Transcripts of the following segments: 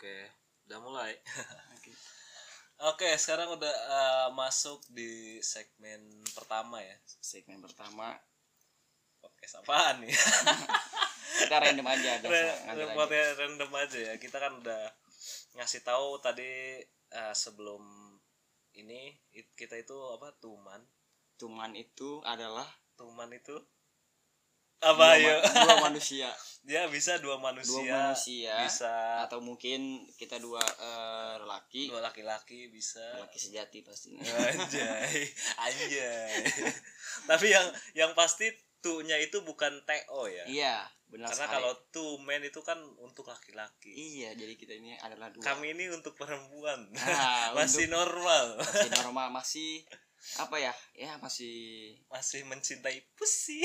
Oke, udah mulai. Oke. Oke, sekarang udah eh, masuk di segmen pertama ya. Segmen pertama Podcast apaan nih? kita random aja ngambil aja. Podcast random aja ya. Kita kan udah ngasih tahu tadi eh, sebelum ini it- kita itu apa? Tuman. Tuman itu adalah Tuman itu apa ya? dua manusia. Dia bisa dua dua manusia, manusia bisa. Atau mungkin kita dua eh, lelaki. Dua laki-laki bisa. Lelaki sejati pastinya. Anjay. Anjay. Tapi yang yang pasti tuhnya itu bukan TO ya? Iya benar karena sekali. kalau two men itu kan untuk laki-laki. Iya jadi kita ini adalah dua. Kami ini untuk perempuan. Nah, masih untuk- normal. masih normal masih apa ya? Ya masih masih mencintai pussy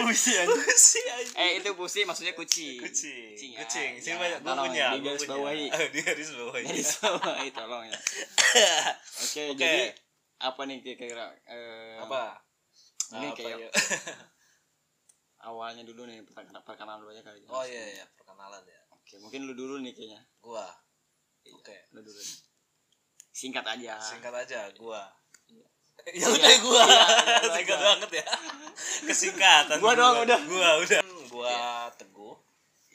pusi aja eh itu pusi maksudnya kucing kucing ya. kucing sih Ya, banyak gue tolong punya di garis bawahi. di garis bawahi garis bawahi tolong ya oke Oke. jadi apa nih kira-kira eh, apa Ini Apa kayak- ya? awalnya dulu nih perkenalan, perkenalan dulu aja kali oh iya iya perkenalan ya oke mungkin lu dulu nih kayaknya gua Iya. oke lu dulu nih. singkat aja singkat aja gua. Ya udah gua Iya, iya, singkat banget ya. Kesingkatan Gua doang, udah. gua udah. Gua teguh.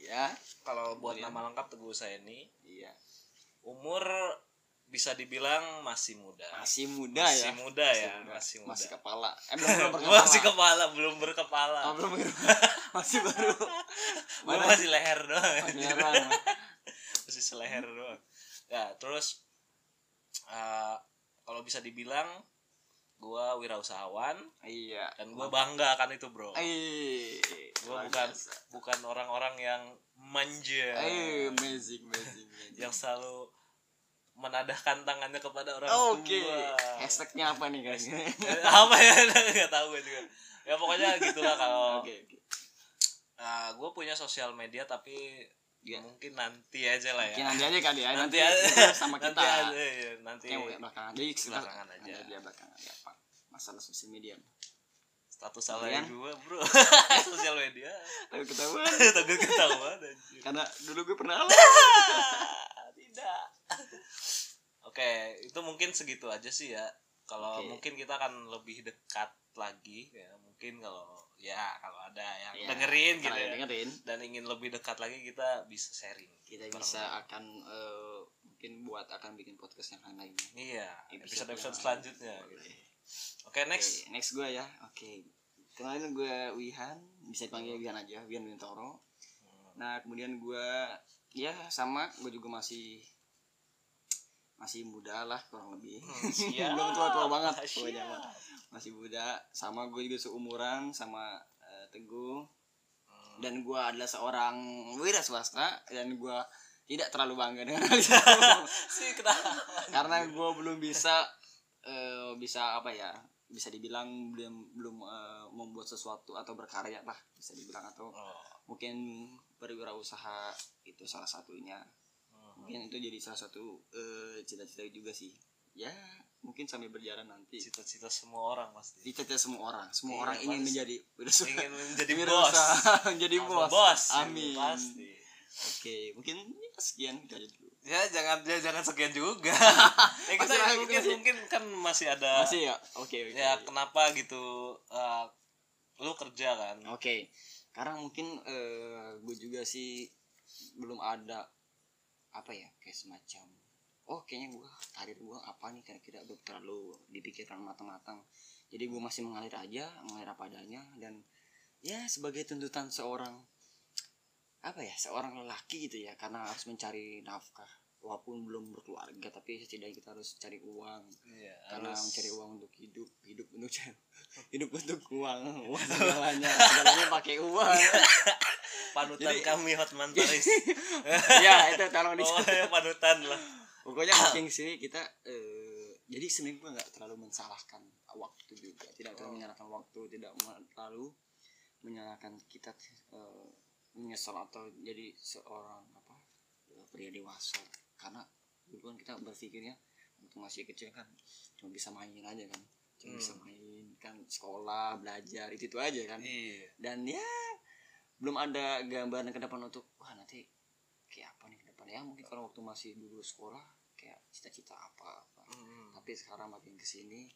Ya kalau buat Iya. nama lengkap teguh saya ini iya. umur bisa dibilang masih muda. Masih muda masih ya? muda ya muda. masih muda. Masih kepala. Eh belum belum berkepala. Masih kepala belum berkepala. Oh, belum masih baru. Mana? masih leher doang. Masih nyerang. masih seleher doang. Ya terus eh, kalau bisa dibilang gua wirausahawan iya dan gua bangga kan itu bro gua luar bukan bukan orang-orang yang manja Ay, amazing, amazing, amazing. yang selalu menadahkan tangannya kepada orang Oke, tua hashtagnya apa nih guys? apa ya nggak tahu gue juga ya pokoknya gitulah kalau Oke, oke. gue punya sosial media tapi Iya. mungkin nanti aja lah ya Oke, nanti aja kali ya. nanti, Nanti, aja sama kita. nanti aja ya, nanti Oke, belakangan. Jadi Belakangan aja. nanti dia belakangan ya. Masalah sosial media. status salah Kalian? dua bro sosial media Tapi ketahuan. takut ketahuan anjir. Karena dulu gue pernah tidak oke itu mungkin segitu aja sih ya kalau Oke. mungkin kita akan lebih dekat lagi ya mungkin kalau ya kalau ada yang Ya, dengerin gitu ya dengerin, dan ingin lebih dekat lagi kita bisa sharing kita Bareng. bisa akan eh, mungkin buat akan bikin podcast yang lain lainnya. iya Episode episode episode yang- selanjutnya gitu. Oke next Oke, next gue ya. Oke. Kenalin gue Wihan, bisa dipanggil Wihan aja, Wihan Wintoro. Nah, kemudian gue ya sama, gue juga masih masih muda lah kurang lebih. siap. Belum tua-tua banget Siap. pokoknya mah. Masih muda, sama gue juga seumuran sama eh, Teguh. Hmm. Dan gue adalah seorang wira swasta dan gue tidak terlalu bangga dengan hal itu. karena gue belum bisa eh, bisa apa ya bisa dibilang belum belum eh, membuat sesuatu atau berkarya lah bisa dibilang atau oh. mungkin berwirausaha itu salah satunya. Hmm. mungkin itu jadi salah satu eh, cita-cita juga sih. Ya mungkin sambil berjalan nanti. Cita-cita semua orang pasti. Cita-cita semua orang. Semua Iya, orang ingin menjadi ingin menjadi bos. menjadi bos, bos amin. pasti. Oke mungkin ya, sekian. dulu ya jangan ya, jangan sekian juga. Ya kita Masih mungkin masih- mungkin kan masih ada masih ya? Oke oke. Ya kenapa gitu eh, lu kerja kan? Oke, karena mungkin eh gue juga sih belum ada apa ya kayak semacam oh kayaknya gue karir gue apa nih kira-kira? Belum terlalu dipikirkan matang-matang. Jadi gue masih mengalir aja mengalir apa adanya dan ya sebagai tuntutan seorang apa ya seorang lelaki gitu ya karena harus mencari nafkah walaupun belum berkeluarga tapi setidaknya kita harus cari uang. Iya karena harus- mencari uang untuk hidup hidup untuk hidup untuk uang uang segalanya. Segalanya pakai uang. Panutan Jadi- kami Hotman Paris. Ya itu tolong oh dicatat ya panutan lah. Pokoknya makin sini kita eh, jadi gue nggak terlalu mensalahkan waktu juga. Tidak terlalu Oh. menyalahkan waktu tidak terlalu menyalahkan kita eh, menyesal atau jadi seorang apa pria dewasa karena dulu kan kita berpikirnya waktu masih kecil kan cuma bisa main aja kan. Cuma Hmm. bisa main kan sekolah belajar itu itu aja kan. Iya. Dan ya belum ada gambaran ke depan untuk wah nanti kayak apa nih ke depan? Ya mungkin kalau waktu masih dulu sekolah kayak cita-cita apa, apa. Mm-mm. tapi sekarang makin ke sini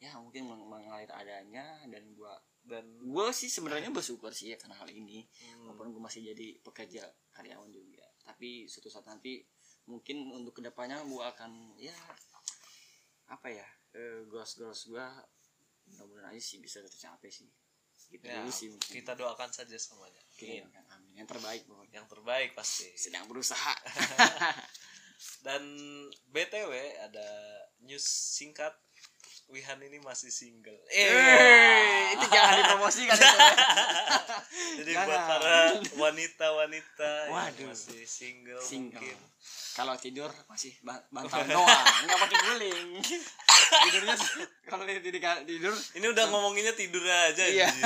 ya mungkin meng- mengalir adanya dan gua dan gua sih sebenarnya bersyukur sih ya karena hal ini. Mm, walaupun gue masih jadi pekerja karyawan juga. Tapi suatu saat nanti mungkin untuk ke depannya gue akan ya apa ya eh, goals-goals gue mudah-mudahan aja sih bisa tercapai sih. Gitu ya, sih mungkin. kita doakan saja semuanya. Iya, kan, amin. Yang terbaik pokoknya yang terbaik pasti. Sedang berusaha. Dan btw ada news singkat Wihan ini masih single. Eh, itu jangan dipromosikan itu. Jadi jangan. buat para wanita-wanita yang masih single, single. mungkin. Kalau tidur masih ba- bantal doang nggak pakai guling tidurnya kalau dia tidur tidur. Ini udah ngomonginnya tidur aja Iya.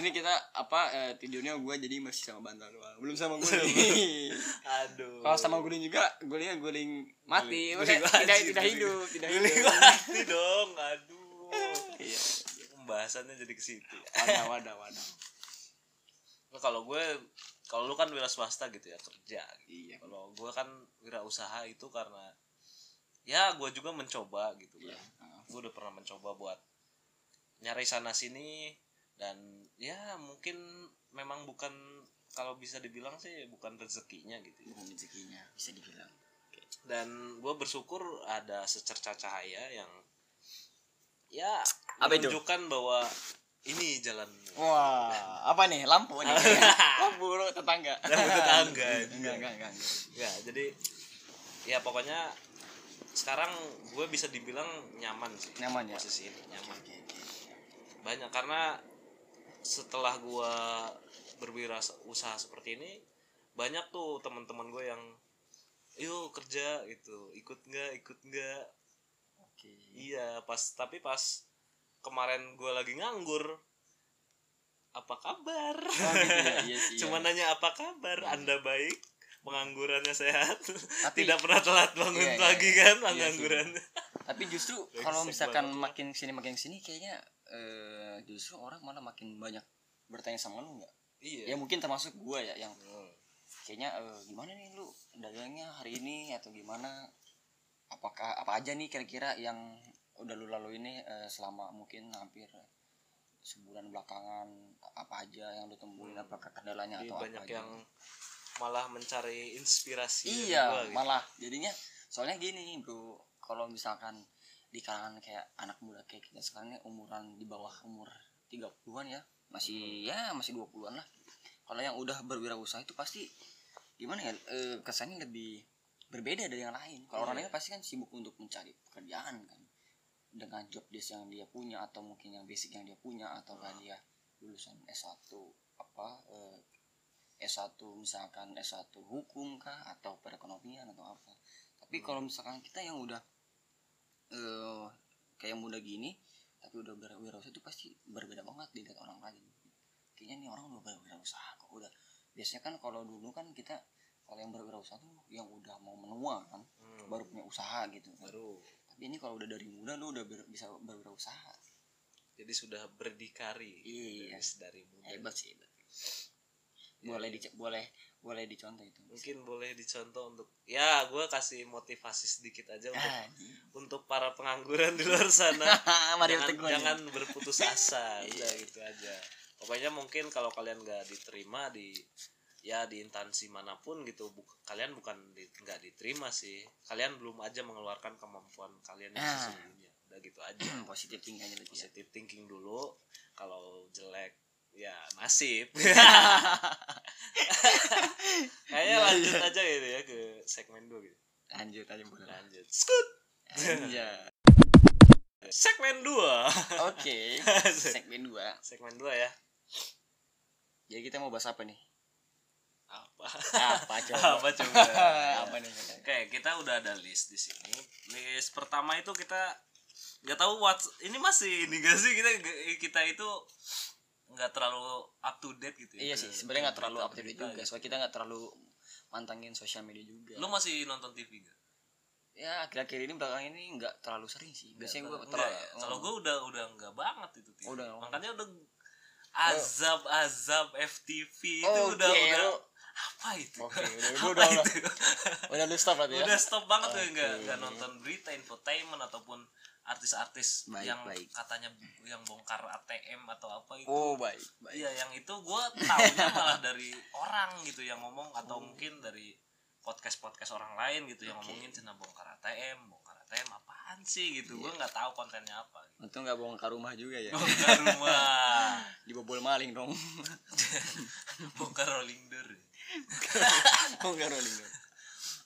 ini kita apa eh, tidurnya gue jadi masih sama bantal doang. Belum sama guling aduh. Kalau sama guling juga gulingnya guling mati. Guling- guling tidak wajib, tidak hidup tidak Guling hidup. mati dong aduh. Iya. Pembahasannya jadi ke situ. Wadah wadah wadah. Nah, kalau gue kalau lu kan wira swasta gitu ya kerja. Gitu. iya. Kalau gue kan wira usaha itu karena ya gue juga mencoba gitu iya. Kan gue udah pernah mencoba buat nyari sana sini dan ya mungkin memang bukan kalau bisa dibilang sih bukan rezekinya gitu ya. bukan rezekinya bisa dibilang. Dan gue bersyukur ada secerca cahaya yang ya Apa itu? menunjukkan bahwa ini jalan. Wah apa nih? Lampu nih? Lampu tetangga. Lampu tetangga. enggak enggak. enggak. Ya jadi ya pokoknya sekarang gue bisa dibilang nyaman sih Nyaman ya? posisi ini nyaman. Oke, oke. banyak karena setelah gue berwirausaha seperti ini banyak tuh teman-teman gue yang yuk kerja gitu. Ikut nggak? Ikut nggak? Oke. Iya pas tapi pas kemarin gue lagi nganggur apa kabar? Oh, gitu ya, iya cuma iya. nanya apa kabar? Anda baik penganggurannya sehat Tapi- tidak pernah telat bangun Iya, iya, pagi iya. kan Iya pengangguran tapi justru kalau misalkan banget. makin sini makin sini kayaknya eh, justru orang malah makin banyak bertanya sama lu nggak iya ya mungkin termasuk gua ya yang Hmm. kayaknya eh, gimana nih lu dagangnya hari ini atau gimana apakah apa aja nih kira-kira yang udah lu lalui ini eh, selama mungkin hampir sebulan belakangan apa aja yang lu temuin Hmm. apakah kendalanya Jadi atau banyak apa aja? Malah mencari inspirasi iya gua gitu. malah. Jadinya soalnya gini bro. Kalau misalkan di kalangan kayak anak muda kayak kita sekarang ini umuran di bawah umur 30-an ya masih ya masih 20-an lah. Kalau yang udah berwirausaha itu pasti gimana ya eh, kesannya lebih berbeda dari yang lain. Kalau orang Iya. lain pasti kan sibuk untuk mencari pekerjaan kan. Dengan job desk yang dia punya atau mungkin yang basic yang dia punya atau kan dia lulusan S1 apa eh, S1 misalkan S1 hukum kah atau perekonomian atau apa. Tapi Hmm. kalau misalkan kita yang udah eh kayak muda gini tapi udah berwirausaha itu pasti berbeda banget dilihat orang lain. Kayaknya nih orang udah berwirausaha kok udah. Biasanya kan kalau dulu kan kita kalau yang berwirausaha tuh yang udah mau menua kan Hmm, baru punya usaha gitu kan. baru. Tapi ini kalau udah dari muda lu udah ber- bisa berwirausaha. Jadi sudah berdikari Iya. Dari muda. Hebat sih hebat boleh iya. dic- boleh boleh dicontoh itu mungkin boleh dicontoh untuk ya gue kasih motivasi sedikit aja untuk ah, untuk para pengangguran di luar sana jangan, jangan berputus asa Iya. udah gitu aja pokoknya mungkin kalau kalian nggak diterima di ya di instansi mana pun gitu bu- kalian bukan di- nggak diterima sih kalian belum aja mengeluarkan kemampuan kalian yang Ah. sesungguhnya udah gitu aja positif aja berarti ya. positive thinking dulu kalau jelek ya nasib. Kayaknya Iya, lanjut iya. aja gitu ya ke segmen 2 gitu. Lanjut aja boleh. Lanjut. Skut Anjay. segmen 2 oke. Segmen 2 segmen 2 ya. Jadi kita mau bahas apa nih? Apa? Apa coba? Apa coba? Apa nih? Oke kita udah ada list di sini. List pertama itu kita nggak tahu what ini masih ini gak sih? Kita kita itu nggak terlalu up to date gitu ya iya sih sebenarnya nggak terlalu up to date juga gitu. soalnya kita nggak terlalu mantengin sosial media juga lu masih nonton TV gak? ya akhir-akhir ini belakang ini nggak terlalu sering sih biasanya gue terlalu ya? kalau gue udah udah nggak banget itu TV Udah. makanya udah azab azab FTV itu Oke, udah udah apa itu Oke, udah, Apa udah, udah, itu? udah lu stop berarti ya. udah stop banget tuh Oke. nggak nggak nonton berita infotainment ataupun artis-artis Baik, yang baik. katanya yang bongkar ATM atau apa itu Oh, baik, baik. Iya yang itu gue tahunya malah dari orang gitu yang ngomong atau mungkin dari podcast podcast orang lain gitu yang Oh. Oke. ngomongin tentang bongkar ATM bongkar ATM apaan sih gitu Iya. gue nggak tahu kontennya apa gitu. Untung nggak bongkar rumah juga ya. bongkar rumah Dibobol maling dong. bongkar rolling door bongkar rolling dong.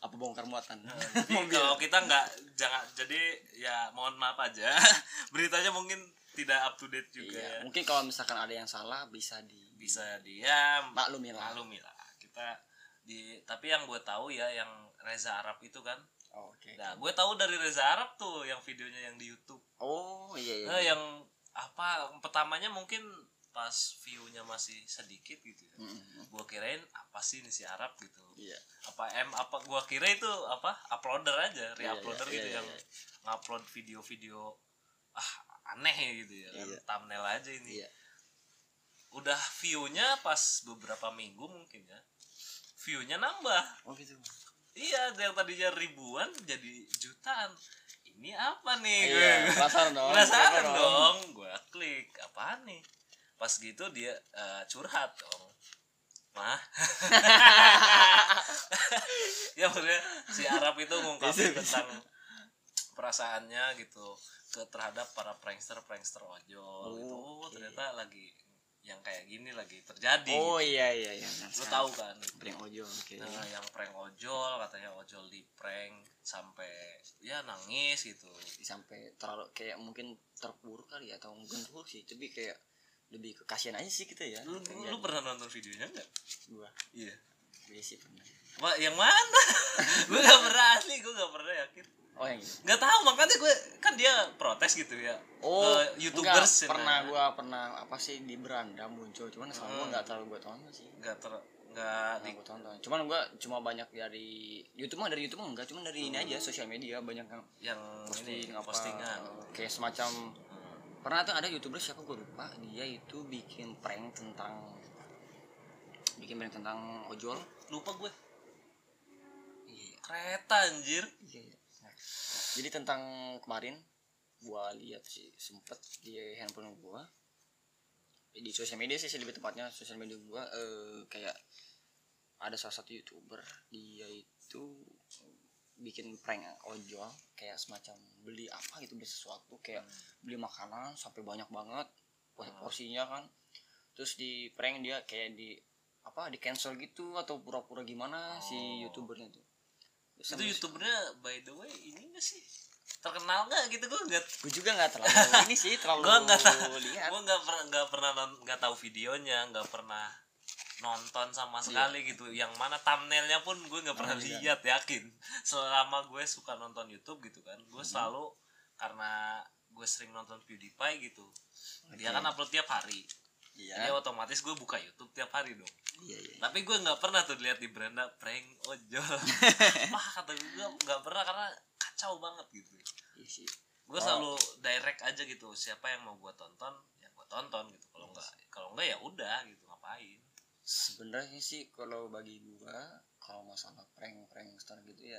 Apa bongkar muatan? jadi kalau kita nggak jangan jadi ya mohon maaf aja beritanya mungkin tidak up to date juga Iya, ya. mungkin kalau misalkan ada yang salah bisa di bisa diam maklumi lah. maklumi lah kita di tapi yang gue tahu ya yang Reza Arab itu kan Oh, Oke. Nah, gue tahu dari Reza Arab tuh yang videonya yang di YouTube. Oh iya iya. Nah, yang apa pertamanya mungkin pas view-nya masih sedikit gitu ya. Mm-mm. Gue kirain apa sih ini si Arab gitu. Iya. Apa em apa gue kira itu apa uploader aja, Iya, re-uploader iya, gitu iya, yang iya. ngupload video-video ah aneh gitu ya kan Iya. thumbnail aja ini. Iya. Udah view-nya pas beberapa minggu mungkin ya. View-nya nambah. Oh gitu. Iya, yang tadinya ribuan jadi jutaan. Ini apa nih? Iya, penasaran dong. Penasaran Kenapa dong. Gue klik, apaan nih? Pas gitu dia eh, curhat dong. Mah. ya maksudnya si Arab itu ngungkapin tentang perasaannya gitu ke terhadap para prankster prankster ojol gitu. Oh, Oke. ternyata lagi yang kayak gini lagi terjadi. Oh iya iya iya. Lu tahu kan? Prank ojol. Oke. Nah, yang prank ojol katanya ojol di prank sampai ya nangis gitu. Sampai terlalu kayak mungkin terpuruk kali ya atau mungkin terpuruk sih, tapi kayak lebih ke kasihan aja sih kita ya. Lu, lu pernah nonton videonya enggak? gua. Iya. Iya sih pernah. Wah, yang mana? gue gak pernah asli, gue gak pernah yakin. Oh yang gitu. Gak tahu makanya gue kan dia protes gitu ya. Oh, ke youtubers enggak, pernah nah. gua pernah apa sih di beranda muncul, cuman sama gua Hmm. nggak terlalu gua tonton sih. Gak ter gak Nggak di gua tonton. Cuman gua cuma banyak dari YouTube mah dari YouTube mah enggak, cuman dari ini aja sosial media banyak yang yang posting ini apa postingan. kayak semacam Hmm. Pernah tuh ada youtuber siapa gue lupa dia itu bikin prank tentang bikin prank tentang ojol Lupa gue. iya Kereta anjir. iya iya. Nah, jadi tentang kemarin gua lihat sih sempet di handphone gua di sosial media sih lebih tepatnya sosial media gua eh, kayak ada salah satu youtuber dia itu bikin prank ojol kayak semacam beli apa gitu beli sesuatu kayak beli makanan sampai banyak banget Hmm. porsinya kan terus di prank dia kayak di apa di cancel gitu atau pura-pura gimana si Oh. youtubernya tuh Terus Itu youtubernya by the way ini gak sih? Terkenal gak gitu gue gak gue juga nggak terlalu ini sih terlalu Gua nggak gue nggak pernah nggak pernah nggak tahu videonya nggak pernah nonton sama sekali gitu. Yang mana thumbnailnya pun gue nggak pernah Oh, iya. lihat yakin. Selama gue suka nonton YouTube gitu kan gue Hmm. selalu karena gue sering nonton PewDiePie gitu dia Oke. kan upload tiap hari. Iya. Jadi otomatis gue buka YouTube tiap hari dong. Iya iya tapi gue nggak pernah tuh lihat di beranda prank ojol wah kata gue nggak pernah karena kacau banget gitu. Iya sih. Gue selalu direct aja gitu siapa yang mau gue tonton ya gue tonton gitu. Kalau enggak kalau enggak ya udah gitu ngapain sebenarnya sih kalau bagi gua kalau masalah prank prankster gitu ya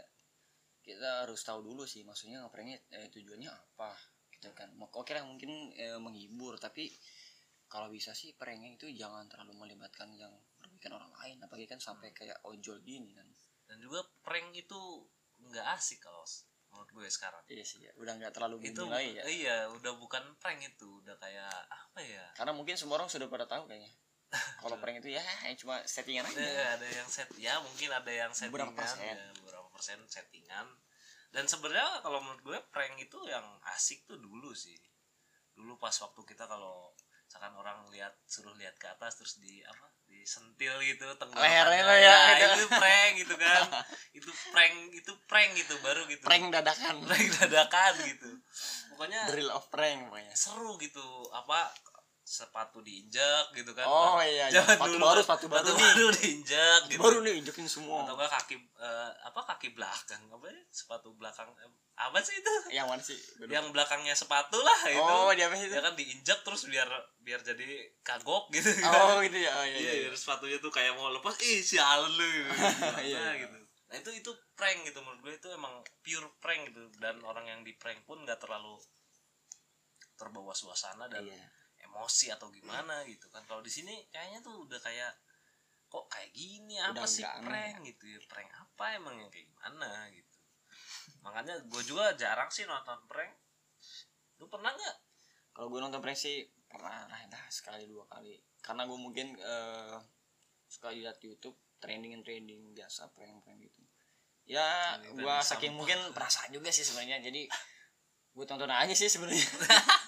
kita harus tahu dulu sih maksudnya ngepranknya eh, tujuannya apa gitu kan. Oke lah mungkin eh, menghibur tapi kalau bisa sih pranknya itu jangan terlalu melibatkan yang merugikan orang lain apalagi kan sampai kayak ojol gini kan. Dan juga prank itu nggak asik kalau menurut gue sekarang. Iya sih ya udah nggak terlalu itu lagi ya. iya udah bukan prank itu udah kayak apa ya? Karena mungkin semua orang sudah pada tahu kayaknya kalau prank itu ya cuma settingan ada, aja. ada yang set ya mungkin ada yang settingan Beberapa persen. ya, beberapa persen settingan. Dan sebenarnya kalau menurut gue prank itu yang asik tuh dulu sih. Dulu pas waktu kita kalau misalkan orang lihat suruh lihat ke atas terus di apa disentil gitu Lehernya lo ya, gitu. itu prank gitu kan. Itu prank itu prank gitu baru gitu. Prank dadakan. Prank dadakan gitu. Pokoknya drill of prank pokoknya. seru gitu apa sepatu diinjak gitu kan. Oh Nah, iya, iya. sepatu dulu. baru kan, sepatu baru. sepatu baru diinjak gitu. Baru nih injekin semua. Atau enggak kaki eh, apa kaki belakang apa ya sepatu belakang eh, apa sih itu? Yang mana sih? Lupa. yang belakangnya sepatu lah itu. Oh dia apa sih itu? Ya kan diinjak terus biar biar jadi kagok gitu oh gitu ya. Oh, iya, iya, iya, sepatunya tuh kayak mau lepas ih sialan lu. Gitu. Iya, gitu. Nah itu itu prank gitu menurut gue itu emang pure prank gitu. Dan orang yang di prank pun nggak terlalu terbawa suasana dan Iya. Emosi atau gimana gitu kan. Kalau di sini kayaknya tuh udah kayak kok kayak gini? Apa Udah sih nggak aneh prank gitu ya? Prank apa emang yang kayak gimana gitu? Makanya gue juga jarang sih nonton prank. Lu pernah nggak? Kalau gue nonton prank sih pernah dah sekali dua kali. Karena gue mungkin eh, suka lihat YouTube trending trending biasa prank prank gitu. Ya gue saking mungkin perasaan juga sih sebenarnya. Jadi gue tonton aja sih sebenarnya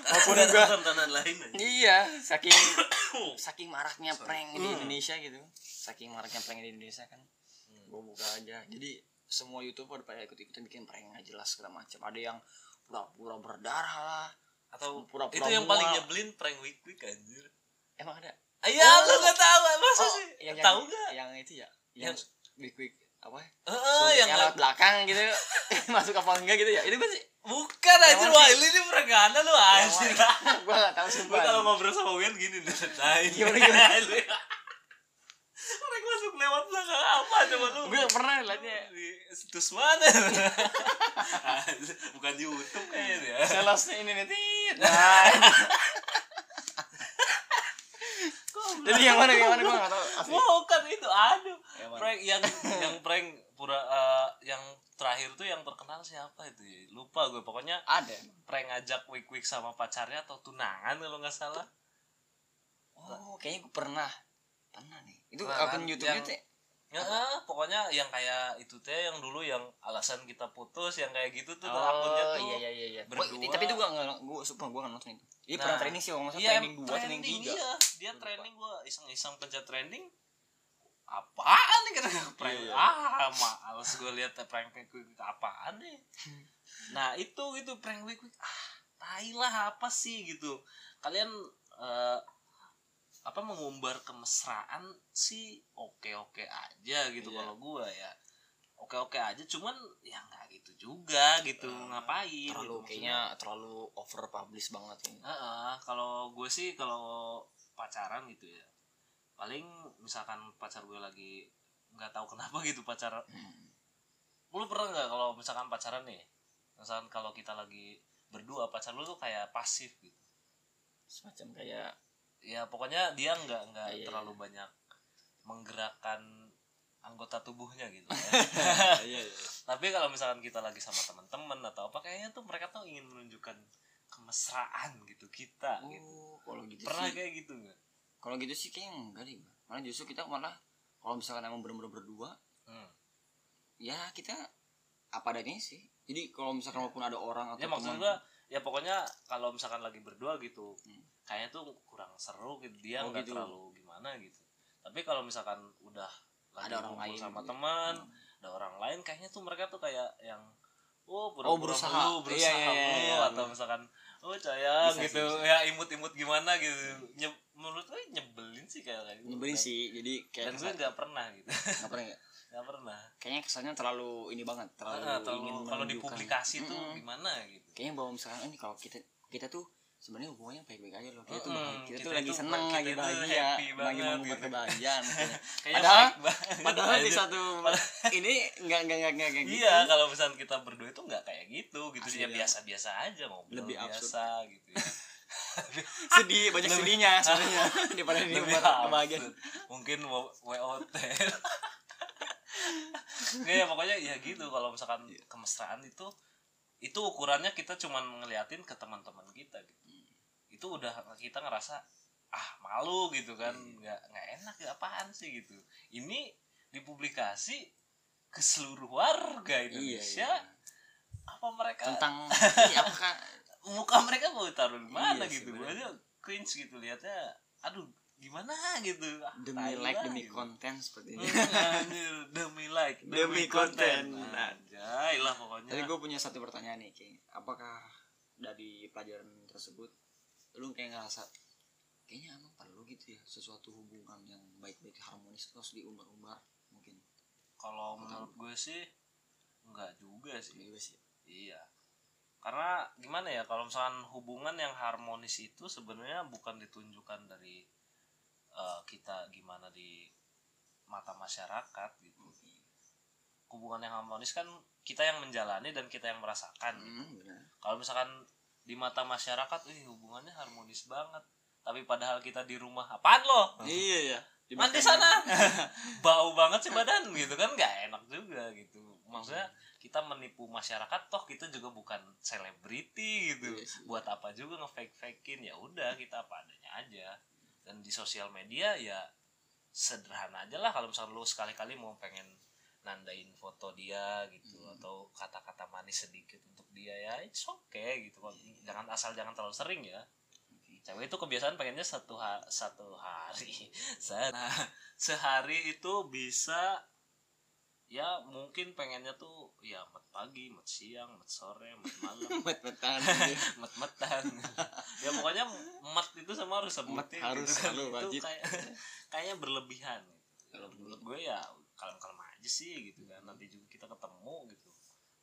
walaupun Ada gue tontonan lain aja iya saking saking maraknya prank di Hmm. Indonesia gitu saking maraknya prank di Indonesia kan Hmm. gue buka aja jadi semua youtuber pada ikut ikutan bikin prank nggak jelas segala macam ada yang pura-pura berdarah lah atau Pura-pura itu yang paling mual. nyebelin prank week week anjir emang ada Iya, Oh. lu gak tahu masa Oh, sih? yang, tahu yang, gak? yang itu ya yang Yang- quick quick apa? Heeh, Suntik yang lewat belakang gitu masuk apa enggak gitu ya itu gue sih bukan anjir wah ini ini peregangan lu anjir. gue gak tahu Gue sumpah kalau ngobrol sama Wian gini nih. Gimana, gimana? Mereka masuk lewat belakang apa coba lu? gue pernah liatnya di situs mana? Bukan di YouTube kayaknya ya. salesnya ini nih tit nah jadi yang mana yang mana gue gak tahu asli Bukan itu, aduh. Mana? Prank yang yang prank pura eh, yang terakhir tuh yang terkenal siapa itu ya? Lupa gue pokoknya ada prank ngajak week week sama pacarnya atau tunangan kalau nggak salah. oh kayaknya gue pernah pernah nih itu Nah, akun kan, YouTube-nya yang- teh Ya, pokoknya yang kayak itu teh yang dulu yang alasan kita putus yang kayak gitu tuh oh akunnya tuh. iya iya iya iya berdua. Tapi itu gue nggak gue sumpah gue nggak nonton itu ini Nah, pernah training sih kalau nggak salah Iya, training dua training tiga Iya, dia Gua training gua iseng-iseng pencet trending. Apaan nih kata prank? Iya. Ah, males gue lihat prank prank week week apaan nih. Nah, itu itu prank week week. Ah, tai lah apa sih gitu. Kalian eh, apa mengumbar kemesraan sih oke-oke aja gitu Iya. kalau gua ya. Oke-oke aja cuman ya nggak gitu juga gitu. Eh, Ngapain? terlalu gitu. kayaknya terlalu over publish banget ini Heeh, kalau gue sih kalau pacaran gitu ya paling misalkan pacar gue lagi nggak tahu kenapa gitu pacar Hmm. lu pernah nggak kalau misalkan pacaran nih misalkan kalau kita lagi berdua pacar lu tuh kayak pasif gitu? Semacam kayak ya pokoknya dia nggak nggak Iya, terlalu banyak menggerakkan anggota tubuhnya gitu. Ya. iya iya. Tapi kalau misalkan kita lagi sama teman-teman atau apa kayaknya tuh mereka tuh ingin menunjukkan kemesraan gitu kita gitu. Oh kalau gitu pernah sih. kayak gitu nggak kalau gitu sih kayaknya enggak deh malah justru kita malah kalau misalkan emang bener-bener berdua Hmm. ya kita apa adanya sih jadi kalau misalkan walaupun ada orang atau ya maksud gua ya pokoknya kalau misalkan lagi berdua gitu Hmm. kayaknya tuh kurang seru gitu dia Oh, nggak gitu. terlalu gimana gitu tapi kalau misalkan udah lagi Ada orang lain sama gitu. teman Hmm. ada orang lain kayaknya tuh mereka tuh kayak yang oh, Oh, pura-pura berusaha. melu, Iya, berusaha iya, iya, melu, iya, atau misalkan oh sayang Bisa gitu bisa. ya imut-imut gimana gitu Nye- menurut gue nyebelin sih kayak gitu. nyebelin sih jadi kayak dan gue nggak pernah gitu nggak pernah ya? nggak pernah kayaknya kesannya terlalu ini banget terlalu Ah, terlalu- ingin kalau dipublikasi tuh Mm-mm. gimana gitu kayaknya bahwa misalkan ini kalau kita kita tuh sebenarnya hubungannya baik-baik aja loh kita tuh bahagia. kita, kita tuh lagi seneng lagi bahagia lagi gitu. kebahagiaan kayaknya. Kayaknya Padahal- padahal di satu ini enggak enggak enggak enggak kayak gitu Iya, kalau misalnya kita berdua itu nggak kayak gitu, gitu Asli ya biasa-biasa aja ngobrol Lebih biasa gitu ya. sedih banyak Lebih- sedihnya sebenarnya daripada di kebahagiaan. Mungkin wo- WOT. Nggak ya pokoknya ya gitu kalau misalkan Iya. kemesraan itu itu ukurannya kita cuman ngeliatin ke teman-teman kita gitu. Itu udah kita ngerasa ah malu gitu kan. Iya. nggak nggak enak ya apaan sih gitu. Ini dipublikasi ke seluruh warga iya, Indonesia. iya. apa mereka tentang iya, apakah muka mereka mau taruh di mana Iya, gitu. gue aja cringe gitu. Liatnya aduh gimana gitu. Ah, demi like lah, demi gitu. konten seperti ini. Hmm, anjir, demi like Demi konten. anjay lah pokoknya. Tapi gue punya satu pertanyaan nih, King. Apakah dari pelajaran tersebut lu kayak ngerasa kayaknya emang perlu gitu ya sesuatu hubungan yang baik-baik harmonis terus diumbar-umbar. Mungkin. Kalau menurut gue sih enggak juga sih. Juga sih. Iya. Karena gimana ya kalau misalkan hubungan yang harmonis itu sebenarnya bukan ditunjukkan dari eh, kita gimana di mata masyarakat gitu. Hubungan yang harmonis kan kita yang menjalani dan kita yang merasakan hmm, benar. Kalau misalkan di mata masyarakat ih hubungannya harmonis banget. Tapi padahal kita di rumah apaan lo? Iya ya mandi sana. bau banget sih badan gitu kan nggak enak juga gitu. Maksudnya kita menipu masyarakat toh kita juga bukan selebriti gitu. Iya buat apa juga ngefake fakein ya udah kita apa adanya aja. Dan di sosial media ya sederhana aja lah. Kalau misalnya lu sekali-kali mau pengen nandain foto dia gitu Hmm. atau kata-kata manis sedikit dia ya it's okay gitu. Kok jangan asal jangan terlalu sering ya. Cewek itu kebiasaan pengennya satu ha satu hari. Nah sehari itu bisa ya mungkin pengennya tuh ya met pagi met siang met sore met malam. Met-metan met metan ya pokoknya met itu sama harus sebutin Met harus gitu kan. selalu itu wajib. kayak kayaknya berlebihan. Kalau menurut gue ya kalem kalem aja sih gitu kan. Nanti juga kita ketemu gitu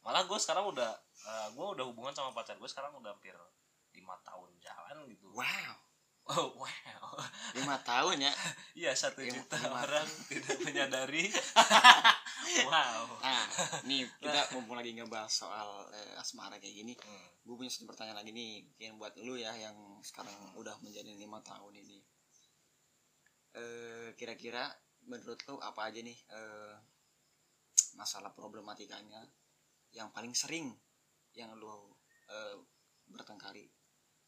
malah gue sekarang udah eh, gue udah hubungan sama pacar gue sekarang udah hampir lima tahun jalan gitu. Wow. Oh wow. Lima tahun ya? Iya satu juta lima orang tidak menyadari. Wow. Nah nih kita mumpung lagi ngebahas soal eh, asmara kayak gini Hmm. gue punya satu pertanyaan lagi nih mungkin buat lu ya yang sekarang udah menjadi lima tahun ini. Eh kira-kira menurut lu apa aja nih eh, masalah problematikanya yang paling sering yang lu eh, bertengkari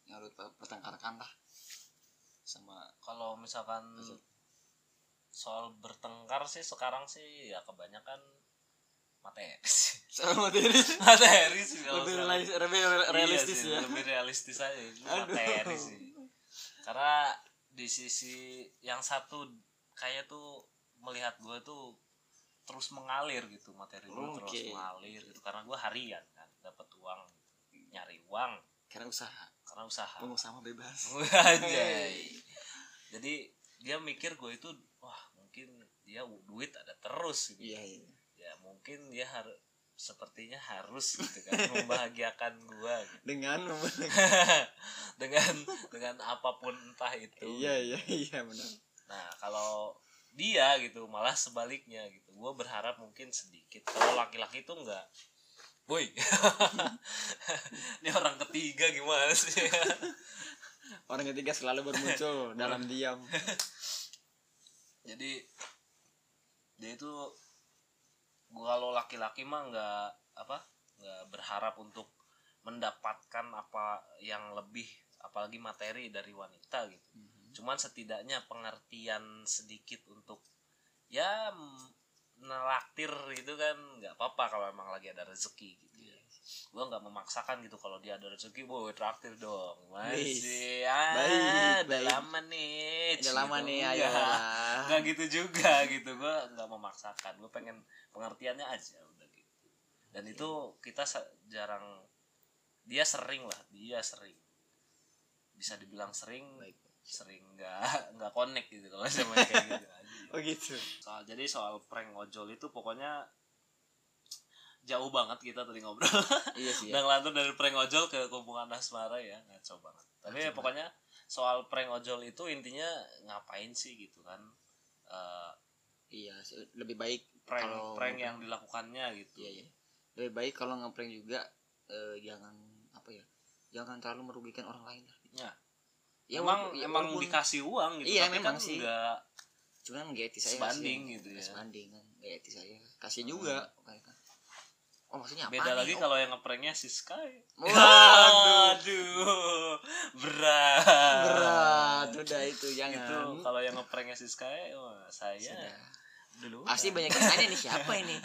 yang lu pertengkarkan lah. Sama kalau misalkan Betul. soal bertengkar sih sekarang sih ya kebanyakan materi materi materi sih kalau lebih, sekarang. realis- lebih Iya realistis sih, ya. lebih realistis aja materi sih. Karena di sisi yang satu kayak tuh melihat gue tuh terus mengalir gitu materi gue terus Oke. mengalir gitu karena gue harian kan dapat uang gitu. nyari uang karena usaha karena usaha pengusaha bebas. Jadi dia mikir gue itu wah mungkin dia duit ada terus gitu. iya iya Ya mungkin dia harus sepertinya harus gitu kan membahagiakan gue gitu. dengan dengan dengan apa pun entah itu. iya iya iya benar Nah, kalau dia gitu malah sebaliknya gitu. Gue berharap mungkin sedikit. Kalau laki-laki itu enggak Boy, ini orang ketiga gimana sih? orang ketiga selalu bermuncul dalam diam jadi dia itu gua kalau laki-laki mah nggak apa nggak berharap untuk mendapatkan apa yang lebih apalagi materi dari wanita gitu cuman setidaknya pengertian sedikit untuk ya nelaktir itu kan nggak apa-apa kalau emang lagi ada rezeki gitu ya. Gua nggak memaksakan gitu kalau dia ada rezeki boy traktir dong. Masih ah Baik, udah lama nih udah lama gitu. nih Enggak ayo nggak gitu juga gitu gue nggak memaksakan. Gue pengen pengertiannya aja udah gitu. Dan itu kita sa- jarang dia sering lah dia sering. Bisa dibilang sering Baik. Sering nggak nggak connect gitu kalau sama kayak gitu aja. Oh gitu. Soal jadi soal prank ojol itu pokoknya jauh banget kita tadi ngobrol. Iya sih ya. dan ngelantur dari prank ojol ke hubungan asmara ya ngaco banget. Tapi Ngaco pokoknya soal prank ojol itu intinya ngapain sih gitu kan Eh, iya sih. lebih baik prank Kalau prank yang dilakukannya gitu. Iya iya. Lebih baik kalau ngeprank juga eh, jangan apa ya jangan terlalu merugikan orang lain lah Ya. Ya emang walaupun- ya emang walaupun- dikasih uang gitu Iya, tapi memang kan sih. enggak cuman gak etis saya Sebanding gitu ya. Sebanding kan. Gak etis saya kasih juga. Kayak kan. oh maksudnya apa beda nih? lagi Oh, kalau yang ngepranknya si Sky. Waduh. Aduh, berat. Berat. Udah itu jangan. Itu kalau yang ngepranknya si Sky wah, saya Sudah. dulu pasti banyak yang nanya nih siapa ini?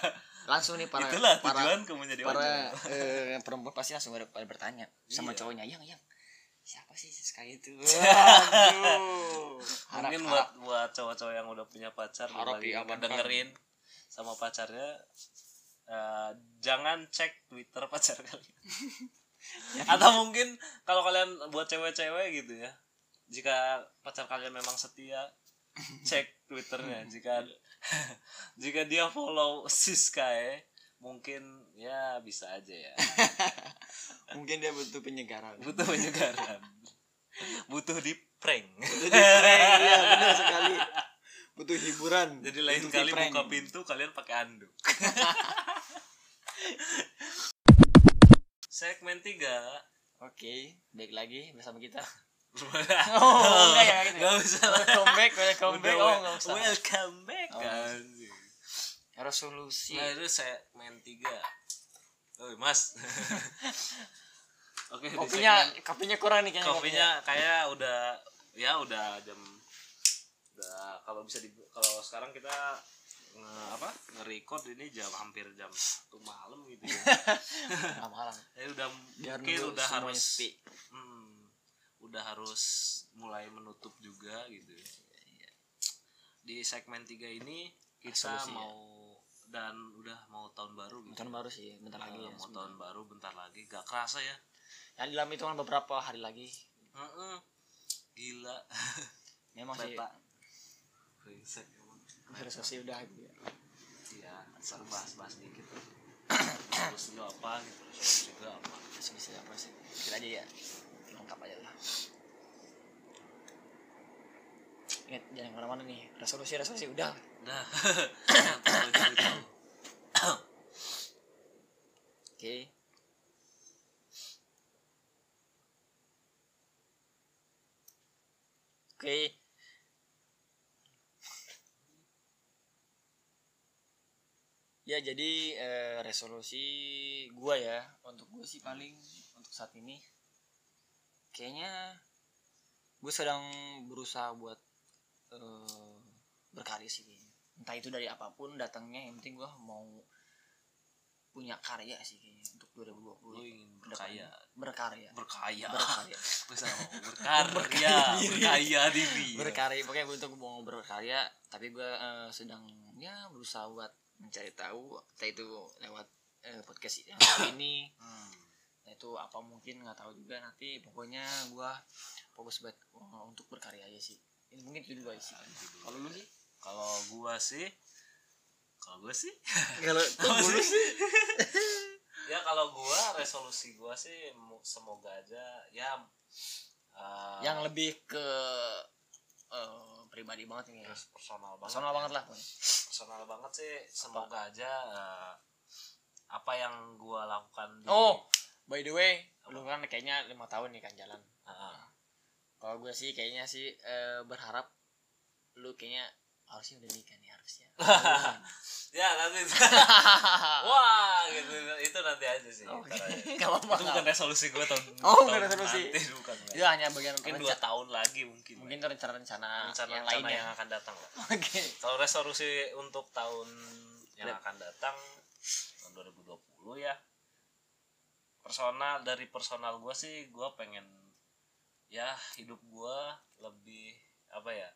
Langsung nih para itulah para para eh, perempuan pasti langsung pada, pada bertanya sama Iya. cowoknya yang yang siapa sih? si Sky itu. Waduh. Harap- mungkin harap- buat buat cowok-cowok yang udah punya pacar Harap lagi diamankan. dengerin sama pacarnya eh, jangan cek Twitter pacar kalian. Atau mungkin kalau kalian buat cewek-cewek gitu ya jika pacar kalian memang setia cek twitternya. Jika jika dia follow Siskae mungkin ya bisa aja ya. Mungkin dia butuh penyegaran. Butuh penyegaran butuh di prank. Iya benar sekali. Butuh hiburan jadi lain butuh kali buka pintu kalian pakai anduk. Segmen 3 oke baik lagi bersama kita. Oh enggak ya, gitu ya? Usah welcome back welcome back. Oh wel- nggak usah. welcome back Oh, kan resolusi. Nah itu segmen 3 oh mas oke di kopinya kopinya kurang nih kayaknya kopinya kayak udah ya udah jam udah kalau bisa di kalau sekarang kita nge, apa nge-record ini jam hampir jam satu malam gitu ya. Malam. Ya udah biar mungkin udah harus sepi. hmm, udah harus mulai menutup juga gitu di segmen 3 ini kita Resolusi, ya. mau dan udah mau tahun baru gitu. Tahun baru sih bentar lagi Eh, ya mau sebentar. tahun baru bentar lagi. Gak kerasa ya yang dalam itu kan beberapa hari lagi. Heeh. gila. Memang sih. Brengsek emang. resolusi udah gitu ya. Iya, asal bahas-bahas dikit. Terus lu apa gitu, resolusi lu apa? resolusi apa sih kita aja ya. Lengkap aja lah. Ingat jangan ke mana-mana nih. Resolusi resolusi udah. Udah, jangan terlalu oke. Ya jadi eh, resolusi gua ya untuk gua sih paling untuk saat ini kayaknya gue sedang berusaha buat eh, berkarya sih kayaknya. Entah itu dari apa pun datangnya yang penting gua mau punya karya sih kayaknya untuk 2020 Lu ingin berkarya. Berkaya, berkarya. Bisa mau berkarya, Berkaya diri. berkarya. Pokoknya gue untuk mau berkarya tapi gue eh, sedang ya berusaha buat mencari tahu entah itu lewat eh, podcast ini Hmm. itu apa mungkin nggak tahu juga. Nanti pokoknya gue fokus buat eh, untuk berkarya aja sih. Ini mungkin itu dulu aja sih. Kalau lu sih? Kalau gua sih, kalau gua sih, kalau dulu sih. ya kalau gua resolusi gua sih semoga aja ya eh, yang lebih ke eh, pribadi banget ini ya. Pers- personal banget. personal banget lah personal banget sih semoga aja eh, apa yang gua lakukan di oh by the way lu kan kayaknya lima tahun nih kan jalan. Ah, kalau gue sih kayaknya sih eh, berharap lu kayaknya harusnya udah nikah nih harusnya. Ya nanti. Wah gitu. Itu nanti aja sih aja. Nggak apa-apa, itu bukan resolusi gua tahun Oh, bukan resolusi. nanti bukan. Itu hanya bagian mungkin dua tahun lagi mungkin. Mungkin rencana-rencana rencana yang lainnya. yang akan datang oke. Kalau resolusi untuk tahun yang akan datang tahun 2020 ya. Personal dari personal gue sih gue pengen ya hidup gue lebih apa ya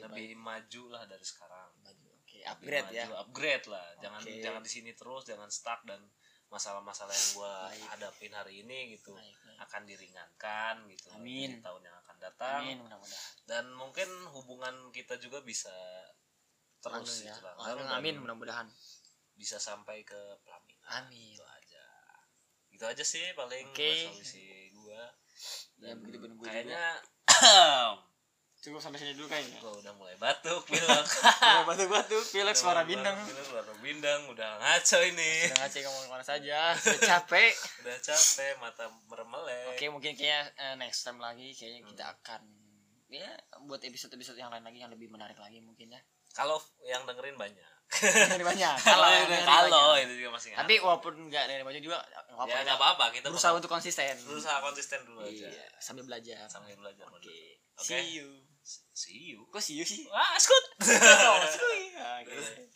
lebih maju lah dari sekarang. Baju, oke. Lebih upgrade ya. maju, upgrade lah. Jangan Oke. jangan di sini terus jangan stuck dan masalah-masalah yang gue Baik. hadapin hari ini gitu Baik, baik. akan diringankan gitu Amin. di tahun yang akan datang. Amin mudah-mudahan. Dan mungkin hubungan kita juga bisa terus Amin ya. gitu lah. amin, mudah-mudahan. bisa sampai ke pelaminan. Amin. Itu aja. Gitu aja sih paling Oke. resolusi gua. Ya, begitu gua kayaknya cukup sampai sini dulu kayaknya gua udah mulai batuk pilek udah batuk-batuk pilek Udah suara bintang pilek suara bindang udah ngaco ini sudah ngaceng ngomong ke mana saja sudah capek udah capek mata meremelek Oke mungkin kayaknya eh, next time lagi kayaknya kita Hmm. akan ya buat episode-episode yang lain lagi yang lebih menarik lagi mungkin ya. kalau yang dengerin banyak Dari banyak. kalau kalau itu juga masih Tapi ngaruh. walaupun enggak dari banyak juga nggak apa-apa. ya kita nggak apa-apa kita berusaha untuk konsisten. berusaha konsisten dulu aja Iya, sambil belajar. sambil belajar Oke. Oke. See you. See you Kok see you sih? Wah, skut. Oh, you. Oke.